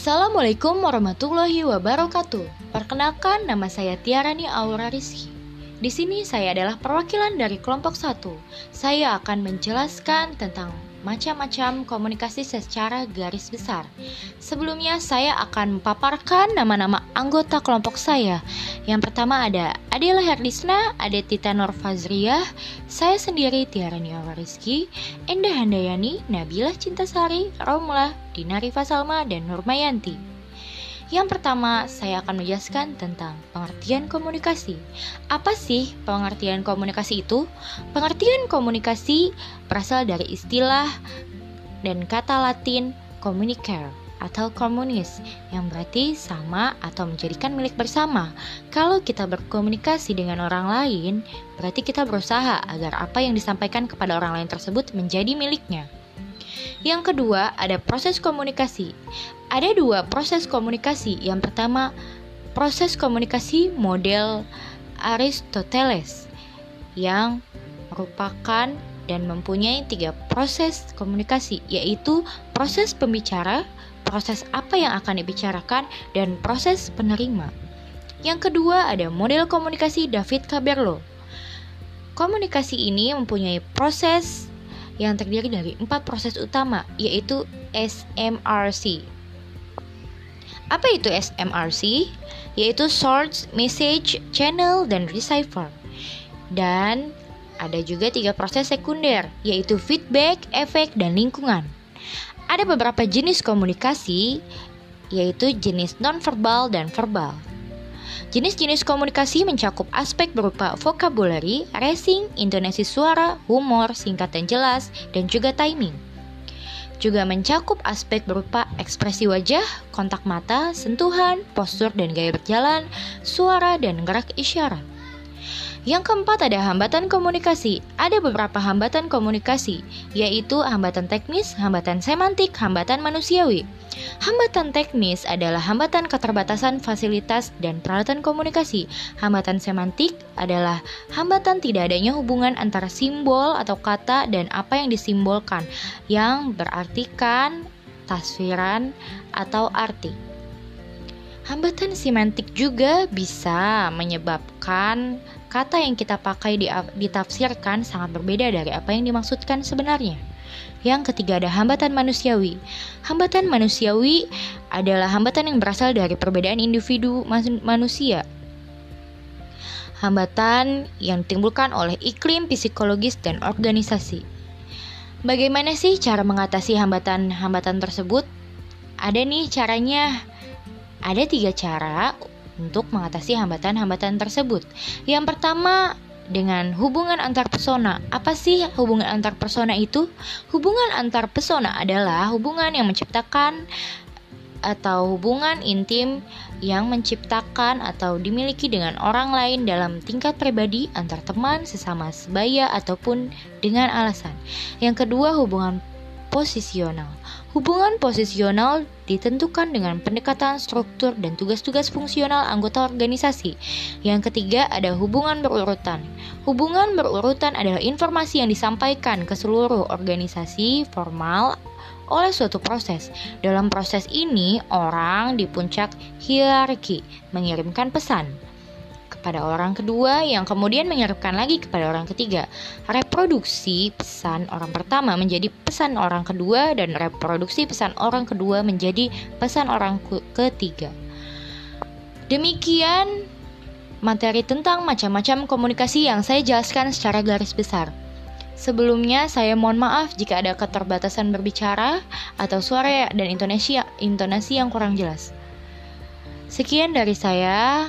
Assalamualaikum warahmatullahi wabarakatuh. Perkenalkan nama saya Tiarani Aura Rizky. Di sini saya adalah perwakilan dari kelompok 1. Saya akan menjelaskan tentang macam-macam komunikasi secara garis besar. Sebelumnya saya akan memaparkan nama-nama anggota kelompok saya. Yang pertama ada Adela Herdisna, Adetita Norfazriah, saya sendiri Tiarani Rizky, Endah Handayani, Nabila Cintasari, Romlah, Dinari Fasalma, dan Nurmayanti. Yang pertama, saya akan menjelaskan tentang pengertian komunikasi. Apa sih pengertian komunikasi itu? Pengertian komunikasi berasal dari istilah dan kata Latin communicare atau komunis yang berarti sama atau menjadikan milik bersama. Kalau kita berkomunikasi dengan orang lain, berarti kita berusaha agar apa yang disampaikan kepada orang lain tersebut menjadi miliknya. Yang kedua, ada proses komunikasi. Ada dua proses komunikasi. Yang pertama, proses komunikasi model Aristoteles yang merupakan dan mempunyai tiga proses komunikasi, yaitu proses pembicara, proses apa yang akan dibicarakan, dan proses penerima. Yang kedua ada model komunikasi David Caberlo. Komunikasi ini mempunyai proses yang terdiri dari empat proses utama, yaitu SMRC. Apa itu SMRC? Yaitu Source, Message, Channel, dan Receiver. Dan ada juga tiga proses sekunder, yaitu feedback, efek, dan lingkungan. Ada beberapa jenis komunikasi, yaitu jenis nonverbal dan verbal. Jenis-jenis komunikasi mencakup aspek berupa vocabulary, racing, intonasi suara, humor, singkat dan jelas, dan juga timing. Juga mencakup aspek berupa ekspresi wajah, kontak mata, sentuhan, postur dan gaya berjalan, suara, dan gerak isyarat. Yang keempat ada hambatan komunikasi. Ada beberapa hambatan komunikasi, yaitu hambatan teknis, hambatan semantik, hambatan manusiawi. Hambatan teknis adalah hambatan keterbatasan fasilitas dan peralatan komunikasi. Hambatan semantik adalah hambatan tidak adanya hubungan antara simbol atau kata dan apa yang disimbolkan, yang berartikan taswiran atau arti. Hambatan semantik juga bisa menyebabkan kata yang kita pakai ditafsirkan sangat berbeda dari apa yang dimaksudkan sebenarnya. Yang ketiga ada hambatan manusiawi. Hambatan manusiawi adalah hambatan yang berasal dari perbedaan individu manusia. Hambatan yang ditimbulkan oleh iklim psikologis dan organisasi. Bagaimana sih cara mengatasi hambatan-hambatan tersebut? Ada nih caranya. Ada tiga cara untuk mengatasi hambatan-hambatan tersebut. Yang pertama, dengan hubungan antar pesona. Apa sih hubungan antar pesona itu? Hubungan antar pesona adalah hubungan yang menciptakan atau hubungan intim yang menciptakan atau dimiliki dengan orang lain dalam tingkat pribadi antar teman, sesama sebaya ataupun dengan alasan. Yang kedua, hubungan posisional. Hubungan posisional ditentukan dengan pendekatan struktur dan tugas-tugas fungsional anggota organisasi. Yang ketiga ada hubungan berurutan. Hubungan berurutan adalah informasi yang disampaikan ke seluruh organisasi formal oleh suatu proses. Dalam proses ini, orang di puncak hierarki mengirimkan pesan kepada orang kedua yang kemudian mengirimkan lagi kepada orang ketiga. Reproduksi pesan orang pertama menjadi pesan orang kedua dan reproduksi pesan orang kedua menjadi pesan orang ketiga. Demikian materi tentang macam-macam komunikasi yang saya jelaskan secara garis besar. Sebelumnya saya mohon maaf jika ada keterbatasan berbicara atau suara dan intonasi intonasi yang kurang jelas. Sekian dari saya.